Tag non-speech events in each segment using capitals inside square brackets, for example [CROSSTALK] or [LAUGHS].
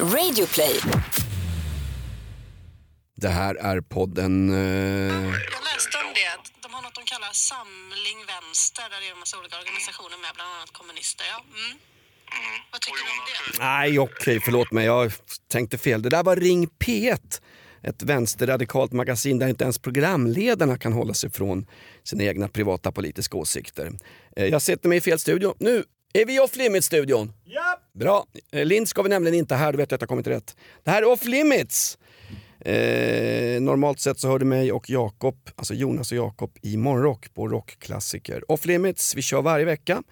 Radioplay. Det här är podden... Eh... Jag läste om det. att De har något de kallar Samling Vänster där det är en massa olika organisationer med, bland annat kommunister. Ja. Mm. Vad tycker du om det? Nej, okej, förlåt mig. Jag tänkte fel. Det där var Ring P1. Ett vänsterradikalt magasin där inte ens programledarna kan hålla sig från sina egna privata politiska åsikter. Eh, Jag sätter mig i fel studio. Nu är vi off limits-studion. Ja. Bra. Eh, Lind ska vi nämligen inte här, du vet att jag kommit rätt. Det här är off limits. Eh, normalt sett så hör du mig och Jakob, alltså Jonas och Jakob i morgonrock på rockklassiker. Off limits, vi kör varje vecka.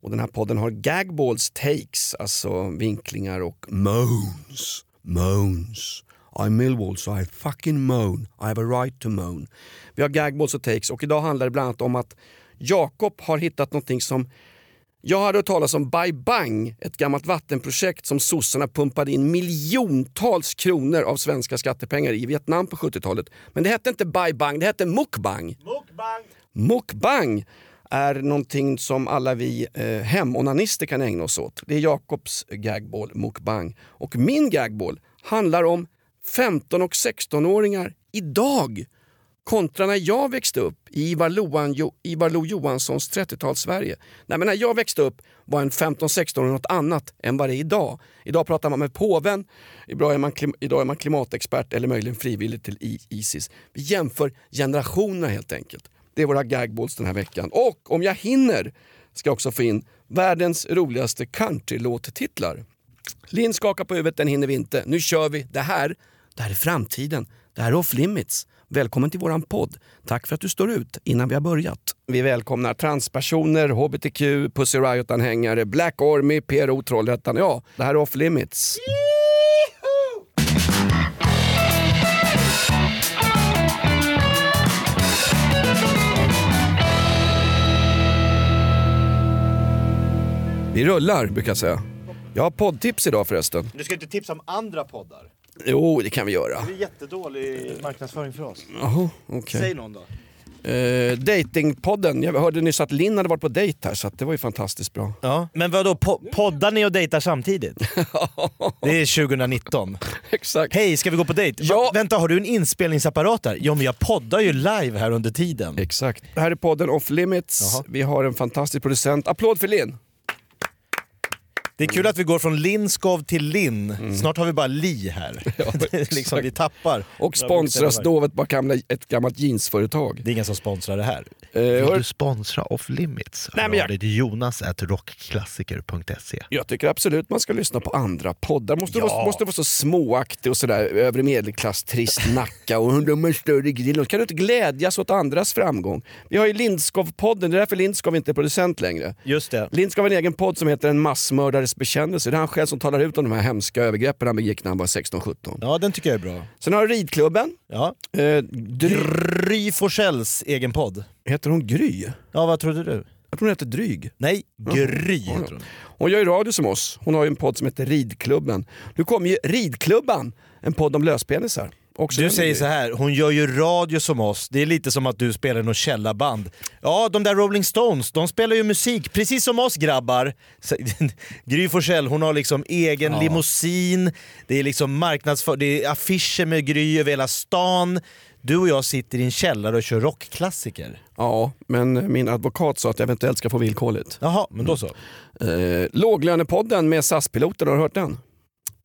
Och den här podden har gagballs takes, alltså vinklingar och moans. Moans. I'm Millwall so I fucking moan. I have a right to moan. Vi har gagballs och takes och idag handlar det bland annat om att Jakob har hittat någonting som jag hade hört talas om Bai Bang, ett gammalt vattenprojekt som sossarna pumpade in miljontals kronor av svenska skattepengar i Vietnam på 70-talet. Men det hette inte Bai Bang, det hette Mukbang. Mukbang! Mukbang är någonting som alla vi eh, hemonanister kan ägna oss åt. Det är Jakobs gagball Mukbang. Och min gagball handlar om 15 och 16-åringar idag kontra när jag växte upp i Ivar, Loan, jo, Ivar Lo Johanssons 30-tals-Sverige. Nej, men när jag växte upp var en 15-16 år något annat än vad det är idag. Idag pratar man med påven, idag är man, klim, idag är man klimatexpert eller möjligen frivillig till Isis. Vi jämför generationerna helt enkelt. Det är våra gagballs den här veckan. Och om jag hinner ska jag också få in världens roligaste countrylåttitlar. Linn skakar på huvudet, den hinner vi inte. Nu kör vi. Det här, det här är framtiden. Det här är off limits. Välkommen till våran podd. Tack för att du står ut innan vi har börjat. Vi välkomnar transpersoner, hbtq, Pussy Riot-anhängare, Black Army, PRO, Trollhättan. Ja, det här är off limits. Vi rullar, brukar jag säga. Jag har poddtips idag förresten. Du ska inte tipsa om andra poddar. Jo, det kan vi göra. Det är jättedålig marknadsföring för oss. Jaha, okej. Säg någon då. Eh, datingpodden. Jag hörde nyss att Linn hade varit på dejt här så att det var ju fantastiskt bra. Ja. Men vadå, po poddar ni och dejtar samtidigt? [LAUGHS] Det är 2019. Exakt. Hej, ska vi gå på dejt? Ja. Va, vänta, har du en inspelningsapparat där? Ja men jag poddar ju live här under tiden. Exakt. Det här är podden Off Limits. Jaha. Vi har en fantastisk producent. Applåd för Linn! Det är kul att vi går från Linskov till Linn. Snart har vi bara Li här. [LAUGHS] [LAUGHS] Är liksom, vi tappar. Och sponsras då av ett, ett gammalt jeansföretag. Det är ingen som sponsrar det här. Eh, Vill du sponsra Off Limits? Nej, men dig till jonas at rockklassiker.se. jag tycker absolut man ska lyssna på andra poddar. Måste, Ja. vara, måste vara så småaktig och sådär övre medelklass, trist [LAUGHS] Nacka och de större grill. Kan du inte glädjas åt andras framgång? Vi har ju Lindskov-podden, det är därför Lindskov inte är producent längre. Just det. Lindskov har en egen podd som heter En massmördares bekännelse. Det är han själv som talar ut om de här hemska övergreppen han begick när han var 16-17. Ja, den tycker jag är bra. Sen har du Ridklubben. Ja. Eh, Dry, Gry Forssells egen podd. heter hon Gry? Ja, vad trodde du? Jag tror hon heter Dryg. Nej, Gry heter hon. Hon gör ju radio som oss. Hon har ju en podd som heter Ridklubben. Nu kommer ju Ridklubban, en podd om löspenisar. Också Du säger så här, hon gör ju radio som oss. Det är lite som att du spelar något källarband. Ja, de där Rolling Stones, de spelar ju musik precis som oss grabbar. [LAUGHS] Gry Forssell, hon har liksom egen limousin, det är liksom marknadsför, det är affischer med Gry över hela stan. Du och jag sitter i en källare och kör rockklassiker. Ja, men min advokat sa att jag eventuellt ska få villkorligt. Jaha, men då så. Eh, låglönepodden med SAS-piloter, har du hört den?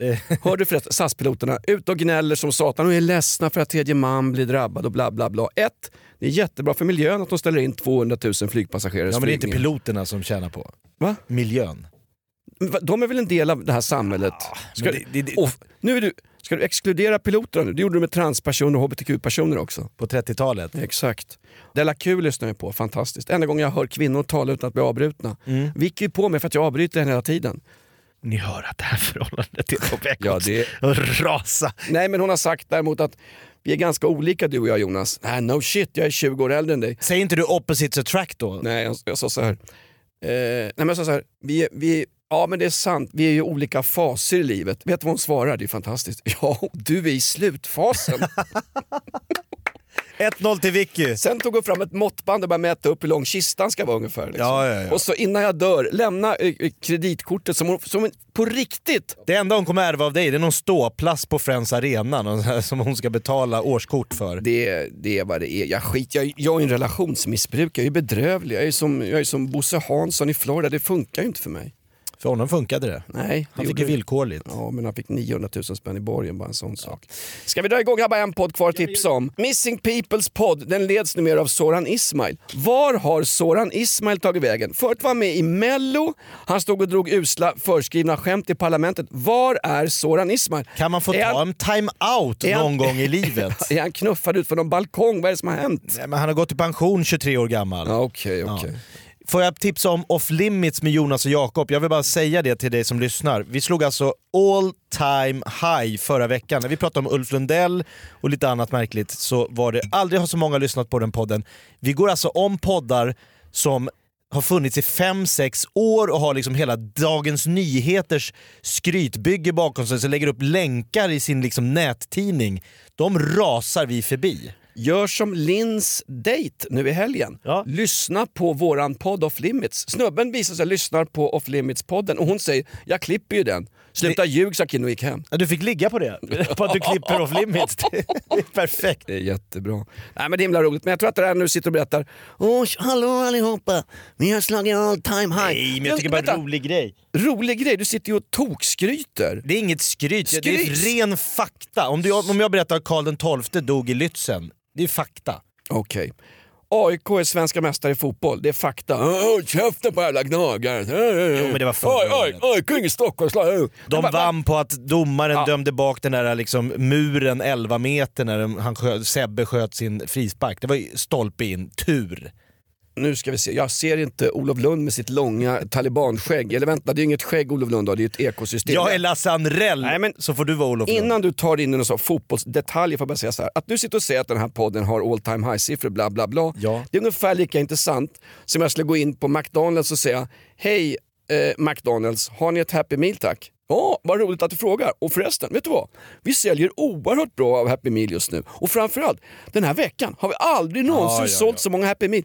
Eh, Hör du förresten SAS-piloterna ute och gnäller som satan och är ledsna för att tredje man blir drabbad och bla bla bla. Ett, det är jättebra för miljön att de ställer in 200 000 flygpassagerares Ja men det är inte flygningar. piloterna som tjänar på. Va? Miljön. Va, De är väl en del av det här samhället? Ska, men det- det- det- och, nu är du, ska du exkludera piloterna nu? Det gjorde du med transpersoner och hbtq-personer också. På 30-talet. Exakt. Della Q lyssnar jag på, fantastiskt. Enda gången jag hör kvinnor tala utan att bli avbrutna. Mm. Vicky är på mig för att jag avbryter henne hela tiden. Ni hör att det här förhållandet är på väg Ja, att det- rasa. Nej men hon har sagt däremot att vi är ganska olika du och jag Jonas. Nej, no shit, jag är 20 år äldre än dig. Säger inte du opposites attract då? Nej, jag, jag sa så här. Eh, nej, men jag sa så här. Vi, vi, ja men det är sant, vi är ju olika faser i livet. Vet du vad hon svarar? Det är fantastiskt. Ja, du är i slutfasen. [LAUGHS] 1-0 till Vicky. Sen tog hon fram ett måttband och började mäta upp hur lång kistan ska vara ungefär. Liksom. Ja, ja, ja. Och så innan jag dör, lämna eh, eh, kreditkortet som, hon, som hon- på riktigt Det enda hon kommer ärva av dig det är någon ståplats på Friends Arena som hon ska betala årskort för. Det, det är vad det är. Jag, skit, jag, jag är en relationsmissbrukare, jag är bedrövlig. Jag är, som, jag är som Bosse Hansson i Florida, det funkar ju inte för mig. För honom funkade det. Nej, Han fick ju villkorligt. Ja, men han fick 900 000 spänn i borgen, bara en sån sak. Ska vi dra igång? Bara en podd kvar att tipsa om. Missing Peoples podd, den leds numera av Soran Ismail. Var har Soran Ismail tagit vägen? Förut var han med i Mello, han stod och drog usla förskrivna skämt i parlamentet. Var är Soran Ismail? Kan man få Är ta han- en time-out är han- någon gång i livet? [LAUGHS] Är han knuffad ut från någon balkong? Vad är det som har hänt? Nej, men han har gått i pension 23 år gammal. Ja, Okej, okej. Får jag tipsa om Off Limits med Jonas och Jakob? Jag vill bara säga det till dig som lyssnar. Vi slog alltså all time high förra veckan. När vi pratade om Ulf Lundell och lite annat märkligt så var det aldrig har så många lyssnat på den podden. Vi går alltså om poddar som har funnits i 5-6 år och har liksom hela Dagens Nyheters skrytbygge bakom sig, så lägger upp länkar i sin liksom nättidning. De rasar vi förbi. Gör som Lins date nu i helgen. Ja. Lyssna på våran podd Off Limits. Snubben visar sig lyssnar på Off Limits-podden och hon säger “jag klipper ju den”. Sluta ljug sa Kid och gick hem. Ja, Du fick ligga på det, på att du klipper Off Limits. Det [LAUGHS] är perfekt. Det är jättebra. Nej men det är himla roligt. Men jag tror att det där nu sitter och berättar Åh, hallå allihopa, vi har slagit all time high. Nej, men jag tycker bara en rolig grej. rolig grej, du sitter ju och tokskryter. Det är inget skryt, det är Skryt? ren fakta. Om, du, om jag berättar att Karl XII dog i Lützen, det är fakta. Okej. AIK är svenska mästare i fotboll, det är fakta. Håll käften på jävla gnagare. Jo, men det var förra. AIK är inget Stockholmslag. De Va- va- vann på att domaren Ja. dömde bak den där liksom muren 11 meter när de- han sköt, Sebbe sköt sin frispark. Det var ju stolpe in, tur. Nu ska vi se, jag ser inte Olof Lund med sitt långa talibanskägg. Eller vänta, det är inget skägg Olof Lund har, det är ett ekosystem. Jag är Lasse Anrell, Nej, men så får du vara Olof Lund. Innan du tar in en sån fotbollsdetalj får jag bara säga så här. Att du sitter och säger att den här podden har all time high-siffror bla bla bla. Ja. Det är ungefär lika intressant som jag skulle gå in på McDonalds och säga Hej eh, McDonalds, har ni ett Happy Meal tack? Ja, vad roligt att du frågar. Och förresten, vet du vad? Vi säljer oerhört bra av Happy Meal just nu. Och framförallt, den här veckan har vi aldrig någonsin ja, sålt ja. så många Happy Meal.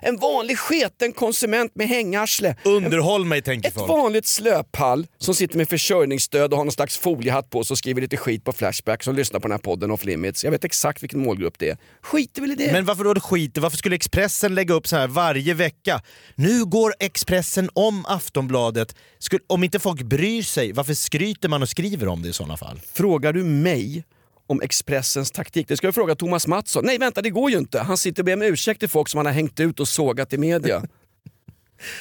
En vanlig sketen konsument med hängarsle. Underhåll mig tänker Ett folk. vanligt slöpall som sitter med försörjningsstöd och har någon slags foliehatt på sig och skriver lite skit på Flashback som lyssnar på den här podden Off Limits. Jag vet exakt vilken målgrupp det är. Skiter väl i det. Men varför då skiter Varför skulle Expressen lägga upp så här varje vecka? Nu går Expressen om Aftonbladet. Skulle, om inte folk bryr sig, varför skryter man och skriver om det i sådana fall? Frågar du mig om Expressens taktik? Det ska du fråga Thomas Mattsson. Nej vänta, det går ju inte. Han sitter och ber om ursäkt till folk som han har hängt ut och sågat i media. [LAUGHS]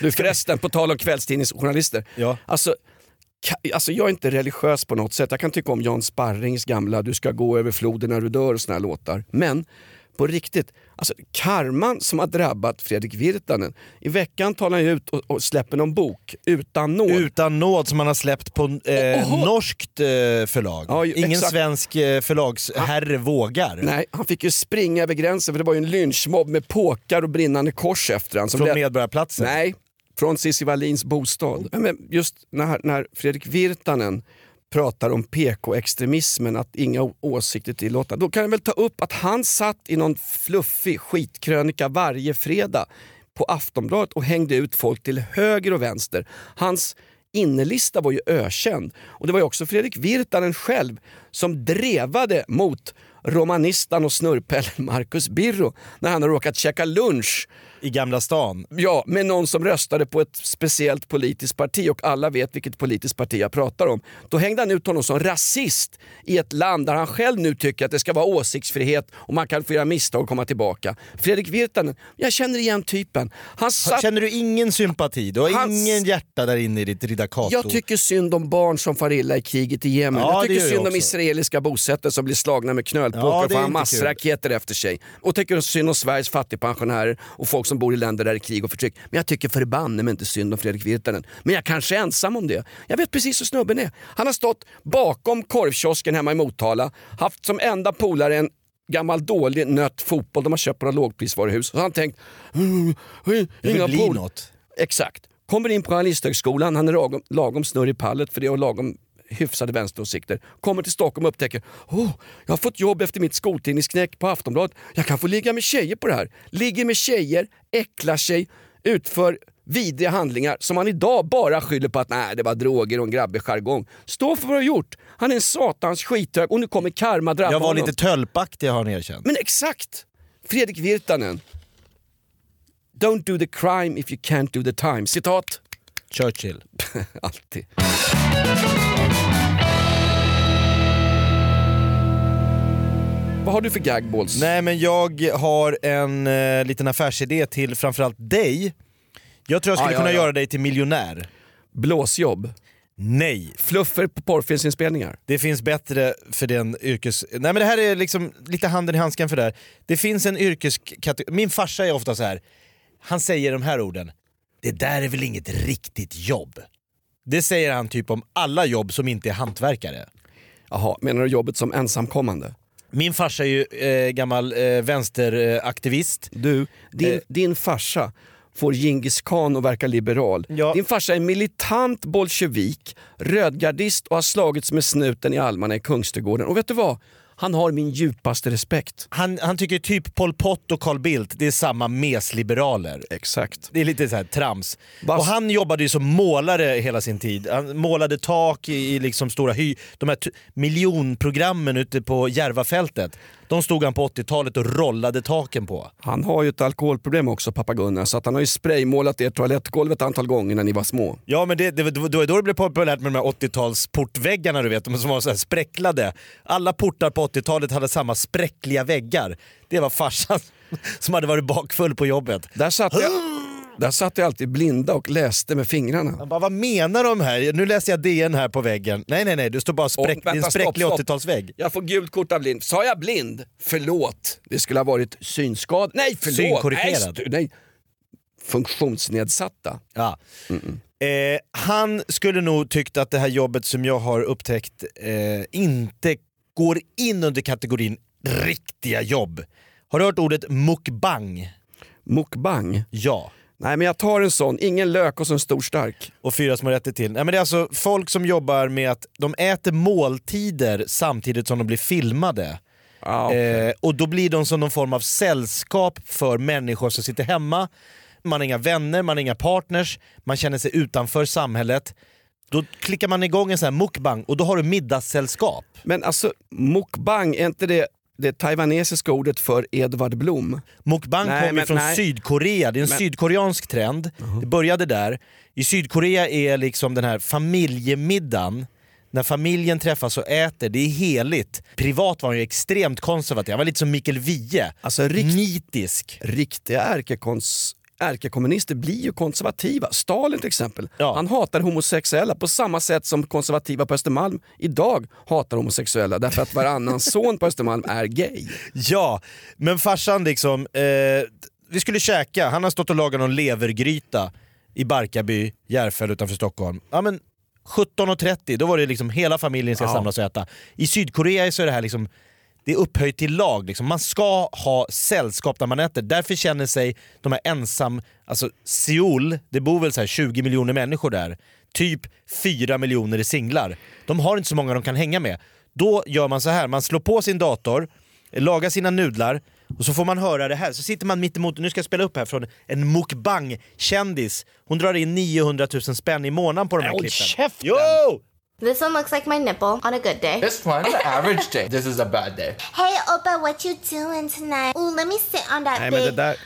Du förresten, på tal om kvällstidningsjournalister. Ja. Alltså, Alltså jag är inte religiös på något sätt. Jag kan tycka om Jan Sparrings gamla Du ska gå över floden när du dör och såna här låtar. Men på riktigt, alltså karman som har drabbat Fredrik Virtanen. I veckan tar han ut och, och släpper någon bok, Utan nåd. Utan nåd som man har släppt på eh, norskt eh, förlag. Ja, ju- Ingen exakt. svensk eh, förlagsherre vågar. Nej, han fick ju springa över gränsen för det var ju en lynchmobb med påkar och brinnande kors efter han. som Från lät- Medborgarplatsen. Nej, från Cissi Wallins bostad. Men just när, när Fredrik Virtanen pratar om PK-extremismen, att inga åsikter tillåtna. Då kan jag väl ta upp att han satt i någon fluffig skitkrönika varje fredag på Aftonbladet och hängde ut folk till höger och vänster. Hans innelista var ju ökänd. Och det var ju också Fredrik Virtanen själv som drevade mot romanistan och snurrpellen Marcus Birro när han har råkat käka lunch i Gamla stan. Ja, med någon som röstade på ett speciellt politiskt parti och alla vet vilket politiskt parti jag pratar om. Då hängde han ut honom som rasist i ett land där han själv nu tycker att det ska vara åsiktsfrihet och man kan få göra misstag och komma tillbaka. Fredrik Virtanen, jag känner igen typen. Han satt... Känner du ingen sympati? Du har Hans- ingen hjärta där inne i ditt riddarkato? Jag tycker synd om barn som far illa i kriget i Jemen. Ja, jag tycker gör jag synd om israeliska bosättare som blir slagna med knölpåkar Ja, och får massraketer efter sig. Och tycker synd om Sveriges fattigpensionärer och folk som bor i länder där det är krig och förtryck. Men jag tycker förbanne mig inte synd om Fredrik Virtanen. Men jag kanske är ensam om det. Jag vet precis hur snubben är. Han har stått bakom korvkiosken hemma i Motala, haft som enda polare en gammal dålig nött fotboll de har köpt på några lågprisvaruhus. Och så har han tänkt, "Mm, Det inga något. Exakt. Kommer in på Journalisthögskolan, han är lagom, lagom snurr i pallet för det och lagom hyfsade vänsteråsikter. Kommer till Stockholm och upptäcker oh, jag har fått jobb efter mitt skoltidningsknäck på Aftonbladet. Jag kan få ligga med tjejer på det här. Ligger med tjejer, äcklar sig, utför vidriga handlingar som han idag bara skyller på att nej, det var droger och en grabbig jargong. Stå för vad du har gjort. Han är en satans skithög och nu kommer karma drabba Jag var honom. lite tölpaktig har han erkänt. Men exakt! Fredrik Virtanen. Don't do the crime if you can't do the time. Citat. Churchill. [LAUGHS] Alltid. Vad har du för gagballs? Nej men jag har en eh, liten affärsidé till framförallt dig. Jag tror jag skulle Ja, ja, kunna ja. göra dig till miljonär. Blåsjobb. Nej, Fluffer på porrfilmsinspelningar. det finns bättre för den yrkes... Nej men det här är liksom lite handen i handsken för det här. Det finns en yrkeskategori... Min farsa är ofta så här. han säger de här orden. Det där är väl inget riktigt jobb? Det säger han typ om alla jobb som inte är hantverkare. Jaha, menar du jobbet som ensamkommande? Min farsa är ju eh, gammal eh, vänsteraktivist. Du, din, Eh. din farsa får Djingis khan att verka liberal. Ja. Din farsa är militant bolsjevik, rödgardist och har slagits med snuten i almarna i Kungsträdgården. Och vet du vad? Han har min djupaste respekt. Han, han tycker typ Pol Pot och Carl Bildt, det är samma mesliberaler. Exakt. Det är lite så här trams. Bas- Och han jobbade ju som målare hela sin tid. Han målade tak i, i liksom stora hy... De här miljonprogrammen ute på Järvafältet. De stod han på 80-talet och rollade taken på. Han har ju ett alkoholproblem också, pappa Gunnar, så att han har ju spraymålat ert toalettgolv ett antal gånger när ni var små. Ja men det, det, det var då det blev populärt med de här 80-tals portväggarna du vet, som var så här spräcklade. Alla portar på 80-talet hade samma spräckliga väggar. Det var farsan [LAUGHS] som hade varit bakfull på jobbet. Där satt jag, där satt jag alltid blinda och läste med fingrarna. Bara, vad menar de här? Nu läser jag DN här på väggen. Nej nej nej, det står bara spräck, Och, en vänta, stopp, spräcklig stopp. 80-talsvägg. Jag får gult kort av blind. Sa jag blind? Förlåt. Det skulle ha varit synskad. Nej, förlåt. Synkorrigerad. Nej, nej. Funktionsnedsatta. Ja. Eh, han skulle nog tyckt att det här jobbet som jag har upptäckt eh, inte går in under kategorin riktiga jobb. Har du hört ordet mukbang? Mukbang. Ja. Nej, men jag tar en sån. Ingen lök och så en stor stark. Och fyra små rätter till. Nej, men det är alltså folk som jobbar med att de äter måltider samtidigt som de blir filmade. Ja, Eh, och då blir de som någon form av sällskap för människor som sitter hemma. Man har inga vänner, man har inga partners, man känner sig utanför samhället. Då klickar man igång en sån här mukbang och då har du middagssällskap. Men alltså, mukbang, är inte det det taiwanesiska ordet för Edvard Blom? Mukbang Nej, kommer från nej. Sydkorea, det är en Men- sydkoreansk trend. Det började där. I Sydkorea är liksom den här familjemiddagen, när familjen träffas och äter, det är heligt. Privat var han ju extremt konservativ, han var lite som Mikael Wiehe. Alltså, rikt- Nitisk. Riktiga ärkekons ärkekommunister blir ju konservativa. Stalin till exempel, Ja. han hatar homosexuella på samma sätt som konservativa på Östermalm idag hatar homosexuella därför att varannan [LAUGHS] son på Östermalm är gay. Ja, men farsan liksom, eh, vi skulle käka, han har stått och lagat någon levergryta i Barkarby, Järfäll utanför Stockholm. Ja, men 17.30, då var det liksom hela familjen ska Ja. samlas och äta. I Sydkorea så är det här liksom det är upphöjt till lag. Liksom. Man ska ha sällskap när man äter. Därför känner sig de här ensam... Alltså Seoul, det bor väl så här 20 miljoner människor där. Typ 4 miljoner är singlar. De har inte så många de kan hänga med. Då gör man så här, man slår på sin dator, lagar sina nudlar och så får man höra det här. Så sitter man mitt emot, nu ska jag spela upp här från en mukbang-kändis. Hon drar in 900 000 spänn i månaden på de här Håll klippen. käften! Jo! This one looks like my nipple on a good day. It's fine. An average day. This is a bad day. Hey, Opa, what you doing tonight? Ooh, let me sit on that Nej men det big.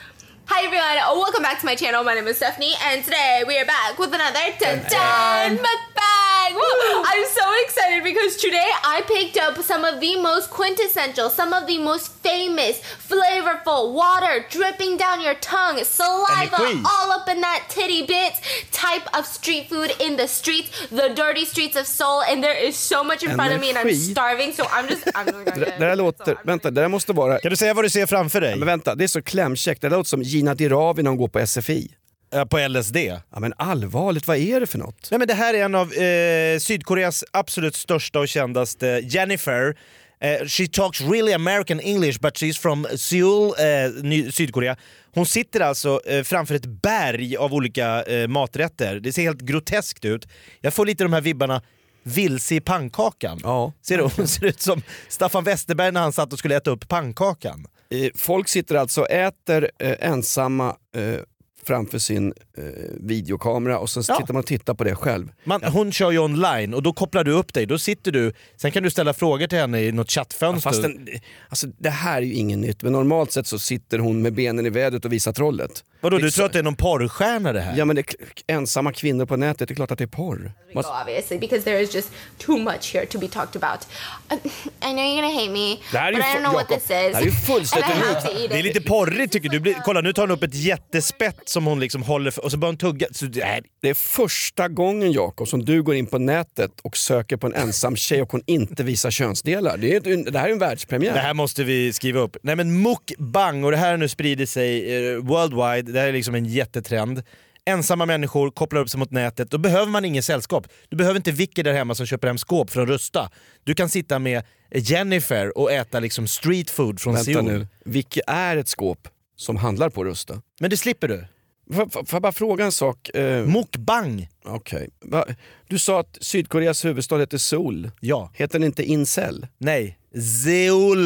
Hi everyone, oh, welcome back to my channel. My name is Stephanie, and today we are back with another dun dun mukbang. Woo! I'm so excited because today I picked up some of the most quintessential, some of the most famous, flavorful water dripping down your tongue, saliva all up in that titty bits type of street food in the streets, the dirty streets of Seoul, and there is so much in front of me, and I'm starving, so I'm just I'm really gonna det, get det där it. låter, So I'm- vänta, det där måste vara, Kan du säga vad du ser framför dig? men vänta, det är så klämkäckt. Det låter som Gina Dirawi när hon går på SFI. Eh, På LSD? Ja men allvarligt, vad är det för något? Nej, men det här är en av eh, Sydkoreas absolut största och kändaste, Jennifer. Eh, she talks really American English but she's from Seoul, eh, Sydkorea. Hon sitter alltså eh, framför ett berg av olika eh, maträtter. Det ser helt groteskt ut. Jag får lite de här vibbarna vilse i pannkakan. Ja. Ser du? Hon ser ut som Staffan Westerberg när han satt och skulle äta upp pannkakan. Folk sitter alltså och äter eh, ensamma eh, framför sin eh, videokamera och sen Ja. sitter man och tittar på det själv. Man, hon kör ju online och då kopplar du upp dig, då sitter du, sen kan du ställa frågor till henne i något chattfönster. Fast den, alltså, det här är ju inget nytt, men normalt sett så sitter hon med benen i vädret och visar trollet. Vadå, du tror att det är någon porrstjärna det här? Ja men det, ensamma kvinnor på nätet, det är klart att det är porr. go, obviously, because there is just too much here to be talked about. I know you're gonna hate me, Det här är but I don't know what this is. det här är ju fullständigt Det är it. lite porrigt tycker du. Kolla nu tar hon upp ett jättespett som hon liksom håller för, och så börjar hon tugga. Så, nej, Det är första gången Jakob som du går in på nätet och söker på en ensam tjej och hon inte visar könsdelar. Det, är, det här är en världspremiär. Det här måste vi skriva upp. Nej men mukbang, och det här nu sprider sig eh, worldwide, det här är liksom en jättetrend. Ensamma människor kopplar upp sig mot nätet, då behöver man ingen sällskap. Du behöver inte Vicky där hemma som köper hem skåp från Rusta. Du kan sitta med Jennifer och äta liksom street food från Vänta Seoul. nu, vilket är ett skåp som handlar på Rusta? Men det slipper du. Får jag bara fråga en sak? Eh, Mukbang! Okej. Va- Du sa att Sydkoreas huvudstad heter Seoul. Ja. Heter den inte Incel? Nej. Seoul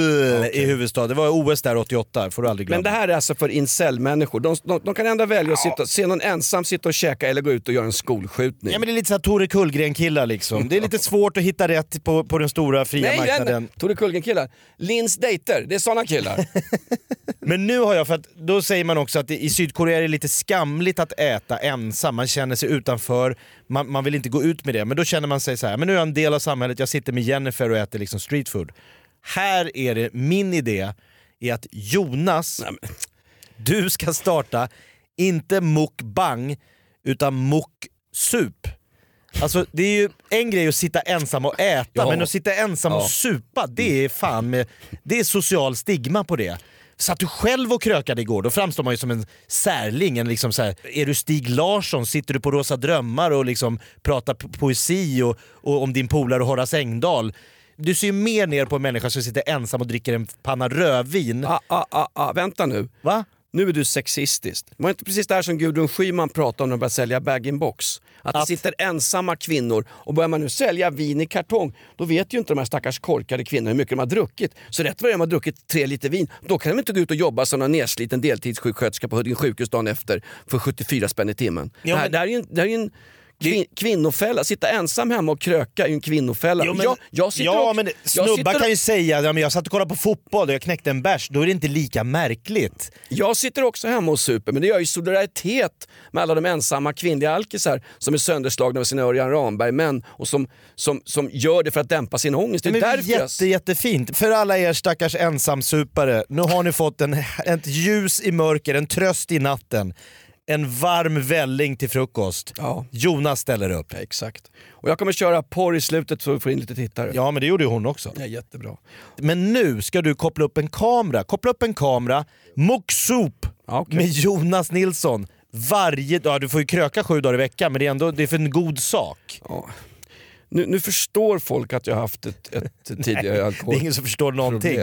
i huvudstad. Det var OS där 88, får du aldrig glömma. Men det här är alltså för incel-människor. De, de, de kan ändå välja att sitta, se någon ensam sitta och käka eller gå ut och göra en skolskjutning. Ja men det är lite såhär Tore Kullgren-killar liksom. Det är lite svårt att hitta rätt på, på den stora fria Nej, marknaden. nej, Tore Kullgren-killar. Lins dejter, det är såna killar. [LAUGHS] Men nu har jag, för att då säger man också att i Sydkorea är det lite skamligt att äta ensam, man känner sig utanför, man, man vill inte gå ut med det. Men då känner man sig så här, men nu är jag en del av samhället, jag sitter med Jennifer och äter liksom street food. Här är det, min idé är att Jonas, du ska starta, inte mukbang, utan muksup. Alltså det är ju en grej att sitta ensam och äta, Ja. men att sitta ensam Ja. och supa, det är fan med, det är social stigma på det. Satt du själv och krökade igår, då framstår man ju som en särling. En liksom så här, är du Stig Larsson? Sitter du på Rosa Drömmar och liksom pratar po- poesi och, och om din polare Horace Engdahl? Du ser ju mer ner på en människa som sitter ensam och dricker en panna rödvin. ah, ah, ah, ah, vänta nu. Va? Nu är du sexistisk. Det var inte precis det här som Gudrun Schyman pratade om när de började sälja bag-in-box. Att, det Att- sitter ensamma kvinnor och börjar man nu sälja vin i kartong, då vet ju inte de här stackars korkade kvinnorna hur mycket de har druckit. Så rätt vad det är de har druckit tre liter vin, då kan de inte gå ut och jobba som någon nedsliten deltidssjuksköterska på Huddinge sjukhus dagen efter för 74 spänn i timmen. Ja, det, här, det här är ju en, det här är ju en kvin, kvinnofälla. Sitta ensam hemma och kröka är ju en kvinnofälla. Jo, men, jag, jag sitter ja och, men jag snubbar sitter, kan ju säga ja, men jag satt och kollade på fotboll och jag knäckte en bärs, då är det inte lika märkligt. Jag sitter också hemma och super, men det gör jag i solidaritet med alla de ensamma kvinnliga alkisar som är sönderslagna av sina Örjan Ramberg-män och som, som, som gör det för att dämpa sin ångest. Det är Men därför jag... jätte, jättefint. För alla er stackars ensamsupare, nu har ni fått en, ett ljus i mörker, en tröst i natten. En varm välling till frukost. Ja. Jonas ställer upp. Ja, exakt. Och jag kommer köra porr i slutet så vi får in lite tittare. Ja men det gjorde ju hon också. Ja, jättebra. Men nu ska du koppla upp en kamera. Koppla upp en kamera, Moksop Ja, okej. med Jonas Nilsson. Varje dag, du får ju kröka sju dagar i veckan men det är ändå det är för en god sak. Ja. Nu, nu förstår folk att jag har haft ett, ett [LAUGHS] tidigare Det är ingen som förstår någonting.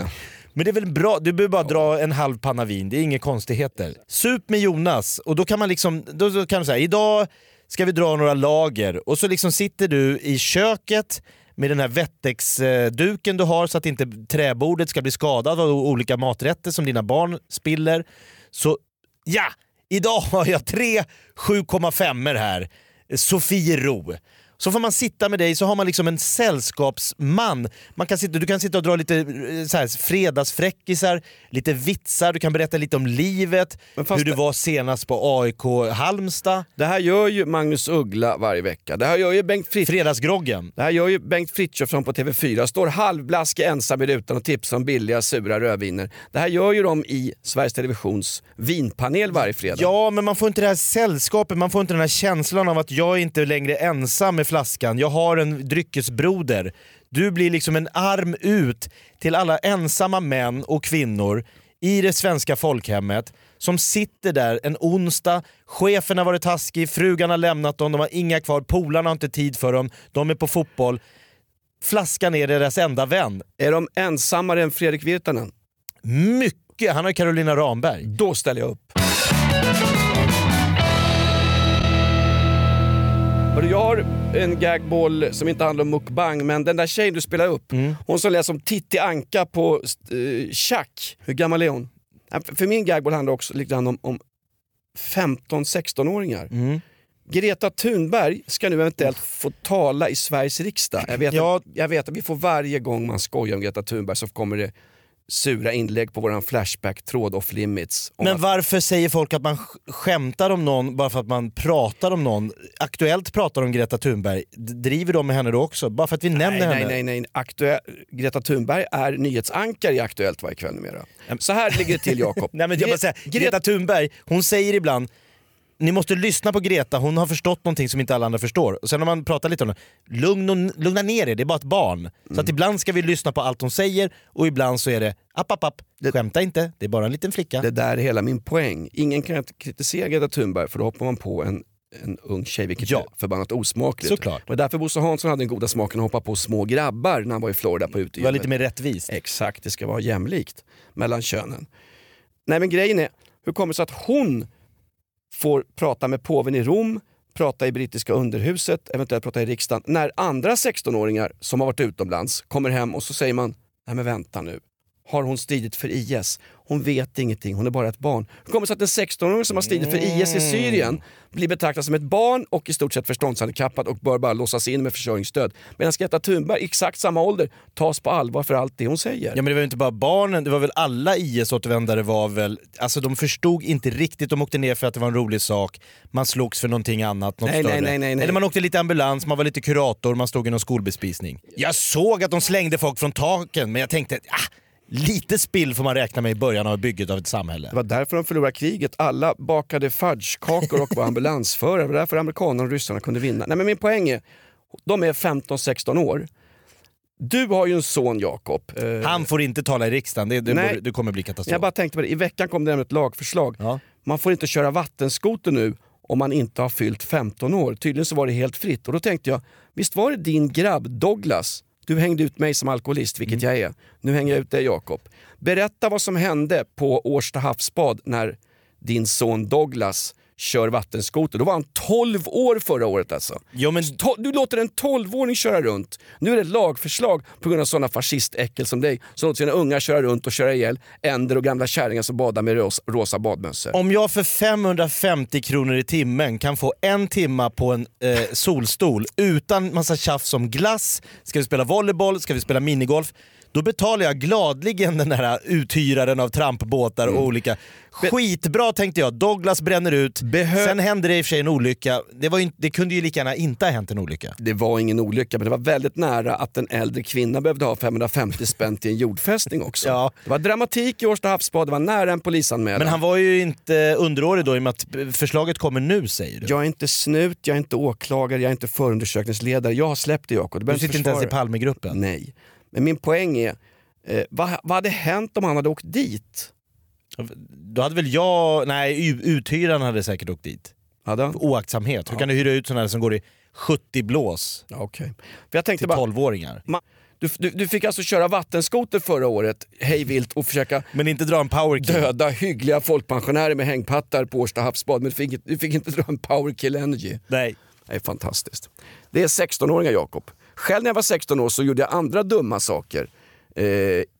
Men det är väl bra, du behöver bara dra en halv panna vin, det är inga konstigheter. Sup med Jonas och då kan man liksom, då kan man säga idag ska vi dra några lager och så liksom sitter du i köket med den här Wettex-duken du har så att inte träbordet ska bli skadat av olika maträtter som dina barn spiller. Så ja, idag har jag tre 7,5 här. Sofiero. Så får man sitta med dig så har man liksom en sällskapsman. Man kan sitta, du kan sitta och dra lite eh, så här, fredagsfräckisar, lite vitsar, du kan berätta lite om livet, hur du var senast på AIK Halmstad, Det här gör ju Magnus Uggla varje vecka. Det här gör ju Bengt Fritz Fredagsgroggen. Det här gör ju Bengt Frithiofsson på TV4. Står halvblaskig ensam i rutan och tipsar om billiga sura rödviner. Det här gör ju de i Sveriges Televisions vinpanel varje fredag. Ja, men man får inte det här sällskapet, man får inte den här känslan av att jag är inte längre ensam med flaskan. Jag har en dryckesbroder. Du blir liksom en arm ut till alla ensamma män och kvinnor i det svenska folkhemmet som sitter där en onsdag, chefen har varit taskig, frugan har lämnat dem, de har inga kvar, polarna har inte tid för dem, de är på fotboll. Flaskan är deras enda vän. Är de ensammare än Fredrik Virtanen? Mycket! Han har Carolina Ramberg. Då ställer jag upp. Hörru, Jag har en gagball som inte handlar om mukbang, men den där tjejen du spelar upp, hon som lät som Titti Anka på uh, Chuck, hur gammal är hon? För min gagball handlar också lite grann om, om 15-16-åringar. Greta Thunberg ska nu eventuellt få tala i Sveriges riksdag. Jag vet, Ja. att, jag vet att vi får varje gång man skojar om Greta Thunberg så kommer det sura inlägg på våran Flashback-tråd off limits. Men att- varför säger folk att man sk- skämtar om någon bara för att man pratar om någon? Aktuellt pratar om Greta Thunberg, driver de med henne då också? Bara för att vi nämner Nej, henne? nej, nej. nej. Aktuell, Greta Thunberg är nyhetsankare i Aktuellt varje kväll numera. Så här ligger det till [LAUGHS] Jakob. Nej men jag Gre- bara säga, Gre- Greta Thunberg, hon säger ibland ni måste lyssna på Greta, hon har förstått någonting som inte alla andra förstår. Och sen när man pratar lite om det, lugn och, lugna ner er, det är bara ett barn. Så Mm. att ibland ska vi lyssna på allt hon säger och ibland så är det app, app, app. Skämta inte, det är bara en liten flicka. Det där är hela min poäng. Ingen kan kritisera Greta Thunberg för då hoppar man på en, en ung tjej, vilket Ja. är förbannat osmakligt. Såklart. Det var därför Bosse Hansson hade den goda smaken att hoppa på små grabbar när han var i Florida på Det var utegymmet. lite mer rättvist. Exakt, det ska vara jämlikt mellan könen. Nej men grejen är, hur kommer det sig att hon får prata med påven i Rom, prata i brittiska underhuset, eventuellt prata i riksdagen, när andra 16-åringar som har varit utomlands kommer hem och så säger man, nej men vänta nu, har hon stridit för IS? Hon vet ingenting, hon är bara ett barn. Hur kommer det sig att en 16-åring som har stridit för IS i Syrien blir betraktad som ett barn och i stort sett förståndshandikappad och bör bara låsas in med försörjningsstöd? Medan Greta Thunberg, exakt samma ålder, tas på allvar för allt det hon säger. Ja men det var ju inte bara barnen, det var väl alla IS-återvändare var väl, alltså de förstod inte riktigt, de åkte ner för att det var en rolig sak, man slogs för någonting annat, något Nej, nej, större. nej, nej, nej. Eller man åkte lite ambulans, man var lite kurator, man stod i någon skolbespisning. Jag såg att de slängde folk från taken, men jag tänkte, ah, lite spill får man räkna med i början av bygget av ett samhälle. Det var därför de förlorade kriget. Alla bakade fudgekakor och var ambulansförare. Det var därför amerikanerna och ryssarna kunde vinna. Nej, men min poäng är, de är 15-16 år. Du har ju en son Jakob. Eh, Han får inte tala i riksdagen, det, det, Nej. det kommer bli katastrof. Jag bara tänkte på det, i veckan kom det ett lagförslag. Ja. Man får inte köra vattenskoter nu om man inte har fyllt 15 år. Tydligen så var det helt fritt. Och då tänkte jag, visst var det din grabb Douglas? Du hängde ut mig som alkoholist, vilket jag är. Nu hänger jag ut dig Jakob. Berätta vad som hände på Årsta havsbad när din son Douglas kör vattenskoter. Då var han 12 år förra året alltså. Jo, men- Du låter en 12-åring köra runt. Nu är det ett lagförslag på grund av sådana fascistäckel som dig som låter sina unga köra runt och köra ihjäl änder och gamla kärringar som badar med ros- rosa badmössor. Om jag för 550 kronor i timmen kan få en timma på en eh, solstol utan massa tjafs om glass, ska vi spela volleyboll, ska vi spela minigolf? Då betalar jag gladligen den här uthyraren av trampbåtar och olika. Skitbra tänkte jag, Douglas bränner ut, Behö- sen hände det i och för sig en olycka. Det, var ju, det kunde ju lika gärna inte ha hänt en olycka. Det var ingen olycka, men det var väldigt nära att en äldre kvinna behövde ha 550 spänn till en jordfästning också. Ja. Det var dramatik i Årsta havsbad, det var nära en polisanmälan. Men han var ju inte underårig då i och med att förslaget kommer nu säger du. Jag är inte snut, jag är inte åklagare, jag är inte förundersökningsledare. Jag har släppt det Jakob. Du behöver sitter inte ens i. Palmegruppen. Nej. Men min poäng är, eh, vad, vad hade hänt om han hade åkt dit? Då hade väl jag, nej uthyraren hade säkert åkt dit. Hade han? Oaktsamhet. Hur kan du hyra ut sådana här som går i 70 blås Ja, okej. För jag tänkte till bara, 12-åringar? ma- du, du, du fick alltså köra vattenskoter förra året, hej vilt, och försöka Men inte dra en powerkill. döda hyggliga folkpensionärer med hängpattar på Årsta havsbad, men du fick, inte- du fick inte dra en power kill energy. Nej. Det är fantastiskt. Det är 16-åringar Jakob. Själv när jag var 16 år så gjorde jag andra dumma saker. Eh,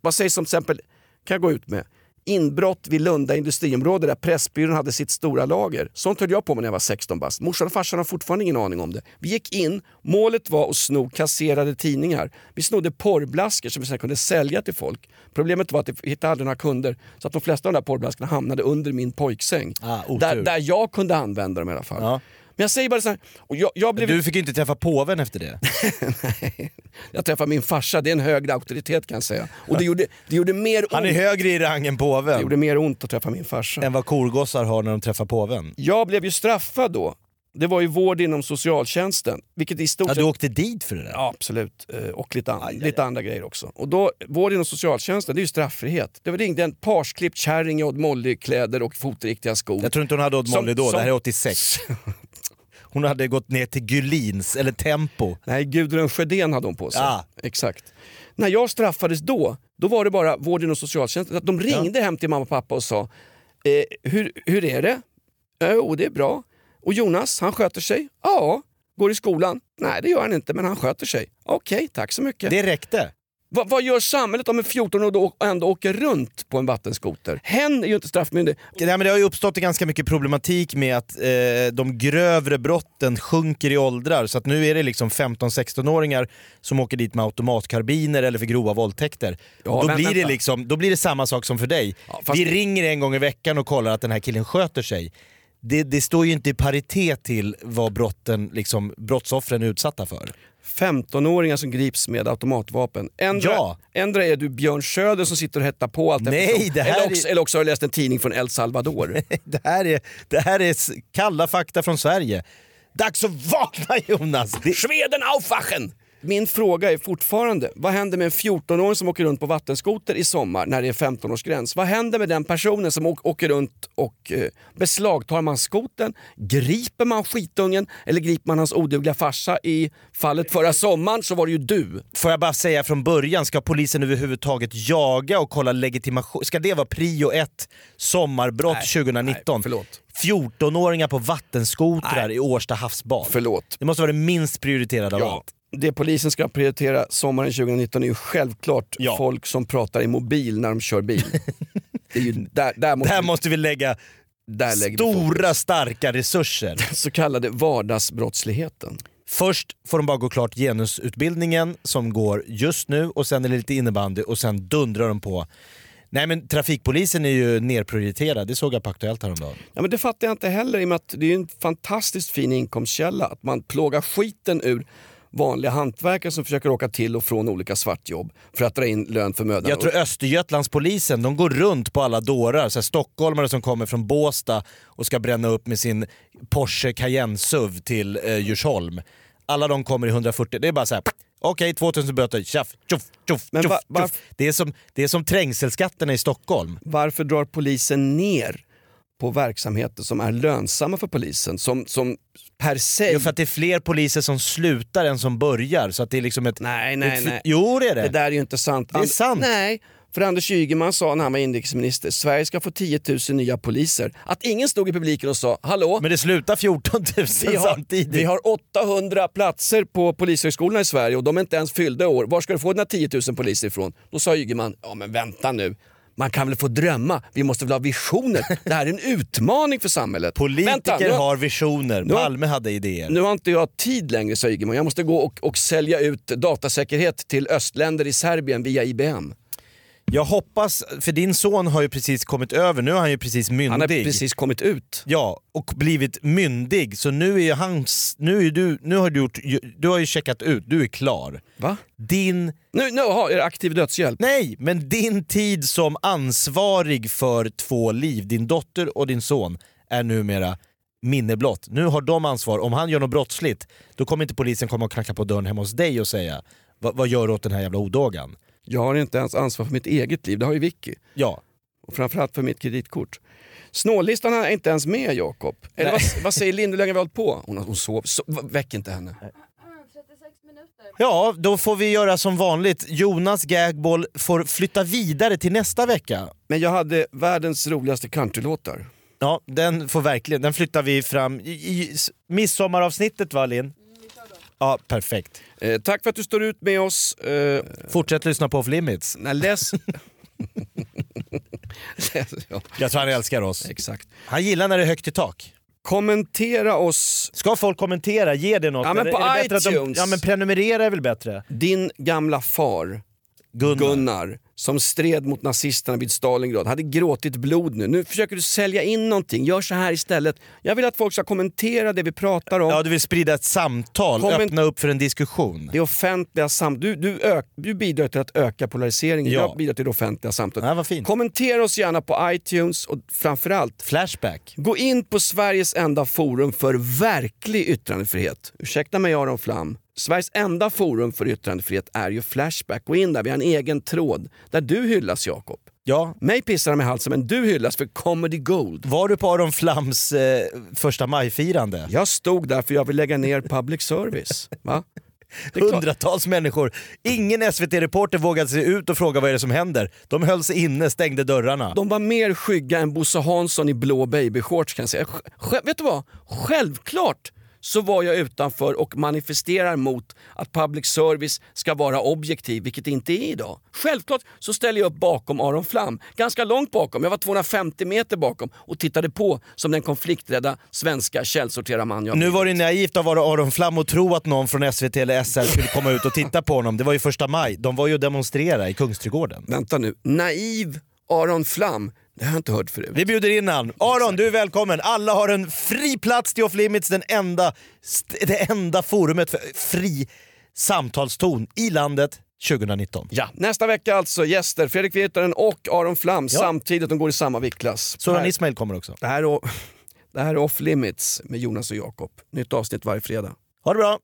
vad sägs om till exempel, kan jag gå ut med, inbrott vid Lunda industriområde där Pressbyrån hade sitt stora lager. Sånt höll jag på med när jag var 16 bast. Morsan och farsan har fortfarande ingen aning om det. Vi gick in, målet var att sno kasserade tidningar. Vi snodde porrblaskor som vi sedan kunde sälja till folk. Problemet var att vi hittade aldrig några kunder så att de flesta av de där porrblaskorna hamnade under min pojksäng. Ah, där, där jag kunde använda dem i alla fall. Ja. Men jag säger bara så här, och jag, jag blev Du fick ju inte träffa påven efter det. [LAUGHS] jag träffade min farsa, det är en högre auktoritet kan jag säga. Och det gjorde, det gjorde, mer, Han är ont, högre i rang än det påven. gjorde mer ont att träffa min farsa. Än vad korgossar har när de träffar påven. Jag blev ju straffad då. Det var ju vård inom socialtjänsten. Vilket i stort Ja, du åkte dit för det där? Ja, absolut. Eh, Och lite, an- lite andra grejer också. Och då, vård inom socialtjänsten, det är ju straffrihet. Det var ringde en parsklippt kärring i Odd Molly-kläder och fotriktiga skor. Jag tror inte hon hade Odd Som- Molly då, som- det här är 86. [LAUGHS] Hon hade gått ner till Gulins, eller Tempo. Nej, Gudrun Sjödén hade hon på sig. Ah. Exakt. När jag straffades då, då var det bara vården och socialtjänsten. Att de ringde hem till mamma och pappa och sa, eh, hur, hur är det? Jo, det är bra. Och Jonas, han sköter sig? Ja. Går i skolan? Nej, det gör han inte, men han sköter sig. Okej, tack så mycket. Det räckte. Va, vad gör samhället om en 14-åring då ändå åker runt på en vattenskoter? Hen är ju inte straffmyndig. Nej, men det har ju uppstått ganska mycket problematik med att eh, de grövre brotten sjunker i åldrar. Så att nu är det liksom 15-16-åringar som åker dit med automatkarbiner eller för grova våldtäkter. Ja, Och då, men blir det liksom, då blir det samma sak som för dig. Ja, fast Vi ringer en gång i veckan och kollar att den här killen sköter sig. Det, det står ju inte i paritet till vad brotten, liksom, brottsoffren är utsatta för. 15-åringar som grips med automatvapen. Ändra, Ja. ändra är du Björn Söder som sitter och hettar på allt Nej, eftersom. det här eller, är- också, eller också har du läst en tidning från El Salvador. [LAUGHS] Det här är, det här är kalla fakta från Sverige. Dags att vakna Jonas! Det, Schweden aufwachen! Min fråga är fortfarande, vad händer med en 14-åring som åker runt på vattenskoter i sommar när det är 15-årsgräns? Vad händer med den personen som åker runt och eh, beslagtar man skoten? Griper man skitungen eller griper man hans odugliga farsa? I fallet förra sommaren så var det ju du. Får jag bara säga från början, ska polisen överhuvudtaget jaga och kolla legitimation? Ska det vara prio ett sommarbrott Nej, 2019? nej, förlåt. 14-åringar på vattenskotrar i Årsta havsbad. Förlåt. Det måste vara det minst prioriterade av Ja, allt. Det polisen ska prioritera sommaren 2019 är ju självklart Ja. folk som pratar i mobil när de kör bil. ju [LAUGHS] där, där, måste, Där vi- måste vi lägga stora starka resurser. så kallade vardagsbrottsligheten. Först får de bara gå klart genusutbildningen som går just nu och sen är det lite innebandy och sen dundrar de på. Nej men trafikpolisen är ju nerprioriterad, det såg jag på Aktuellt häromdagen. Ja, men det fattar jag inte heller i och med att det är en fantastiskt fin inkomstkälla. Att man plågar skiten ur vanliga hantverkare som försöker åka till och från olika svartjobb för att dra in lön för mödan. Jag tror Östergötlandspolisen, de går runt på alla dårar. Så här, stockholmare som kommer från Båstad och ska bränna upp med sin Porsche Cayenne SUV till eh, Djursholm. Alla de kommer i 140, det är bara så här. Okej, 2000 böter, tjaff, tjoff, tjoff, Men tjoff, va- tjoff. Det, är som, det är som trängselskatterna i Stockholm. Varför drar polisen ner på verksamheter som är lönsamma för polisen? Som, som per se... Jo, för att det är fler poliser som slutar än som börjar. Så att det är liksom ett... Nej, nej, ett, nej. Jo det är det. Det där är ju inte sant. Det är sant. Nej, för Anders Ygeman sa när han var inrikesminister, Sverige ska få 10 000 nya poliser. Att ingen stod i publiken och sa “Hallå, Men det slutar 14 000 vi har, samtidigt. vi har 800 platser på polishögskolorna i Sverige och de är inte ens fyllda i år. Var ska du få dina 10 000 poliser ifrån?” Då sa Ygeman “Ja men vänta nu, man kan väl få drömma, vi måste väl ha visioner. Det här är en utmaning för samhället.” Politiker Vänta, nu, har visioner, nu Palme hade idéer. nu har inte jag tid längre, sa Ygeman. Jag måste gå och, och sälja ut datasäkerhet till östländer i Serbien via IBM. Jag hoppas, för din son har ju precis kommit över, nu är han ju precis myndig. Han har precis kommit ut. Ja, och blivit myndig. Så nu är hans, nu, är du, nu har du gjort, du har ju checkat ut, du är klar. Va? Din, Nu, nu har, är det aktiv dödshjälp. nej, men din tid som ansvarig för två liv, din dotter och din son, är numera minne blott. Nu har de ansvar, om han gör något brottsligt, då kommer inte polisen komma och knacka på dörren hemma hos dig och säga "Va- vad gör du åt den här jävla odågan? Jag har inte ens ansvar för mitt eget liv, det har ju Vicky. Ja, Och framförallt för mitt kreditkort. Snållistan är inte ens med Jakob. Eller vad, vad säger Linn, hur länge har vi hållit på? Hon, hon sov, so, väck inte henne. Ja, då får vi göra som vanligt. Jonas Gagball får flytta vidare till nästa vecka. Men jag hade världens roligaste countrylåtar. Ja, den får verkligen, den flyttar vi fram i, i midsommaravsnittet va Linn? Ja, perfekt. Eh, tack för att du står ut med oss. Eh, Fortsätt lyssna på Off Limits. nej, [LAUGHS] läs... ja, Jag tror han älskar oss. exakt. Han gillar när det är högt i tak. Kommentera oss, Ska folk kommentera? Ge det något. Ja, men på är det bättre att de, iTunes. Ja men prenumerera är väl bättre? din gamla far Gunnar. Gunnar som stred mot nazisterna vid Stalingrad hade gråtit blod nu. Nu försöker du sälja in någonting, gör så här istället. Jag vill att folk ska kommentera det vi pratar om. Ja, du vill sprida ett samtal, Komment- öppna upp för en diskussion. Det offentliga sam- du, du, du bidrar till att öka polariseringen, Ja. jag bidrar till det offentliga samtalet. Ja. Kommentera oss gärna på iTunes och framförallt Flashback. Gå in på Sveriges enda forum för verklig yttrandefrihet. Ursäkta mig Aron Flam. Sveriges enda forum för yttrandefrihet är ju Flashback. Gå in där, vi har en egen tråd där du hyllas Jakob. Ja, Mig pissar de i halsen men du hyllas för comedy gold. var du på Aron Flams eh, första majfirande? Jag stod där för jag vill lägga ner public service. Va? Hundratals människor. Ingen SVT-reporter vågade sig ut och fråga vad är det som händer. De höll sig inne, stängde dörrarna. De var mer skygga än Bosse Hansson i blå babyshorts kan jag säga. Sj- vet du vad? Självklart så var jag utanför och manifesterar mot att public service ska vara objektiv, vilket det inte är idag. Självklart så ställer jag upp bakom Aron Flam, ganska långt bakom. Jag var 250 meter bakom och tittade på som den konflikträdda svenska källsorterarman jag Nu var det naivt av Aron Flam att tro att någon från SVT eller SR skulle komma ut och titta på honom. Det var ju första maj. De var ju och demonstrerade i Kungsträdgården. Vänta nu, naiv Aron Flam, det har jag inte hört förut. Vi bjuder in han. Aron, du är välkommen. Alla har en fri plats till Off Limits, den enda, det enda forumet för fri samtalston i landet 2019. Ja, nästa vecka alltså gäster Fredrik Virtanen och Aron Flam Ja. samtidigt, de går i samma viktklass. Soran Ismail kommer också. Det här, är, [LAUGHS] det här är Off Limits med Jonas och Jakob. Nytt avsnitt varje fredag. Ha det bra!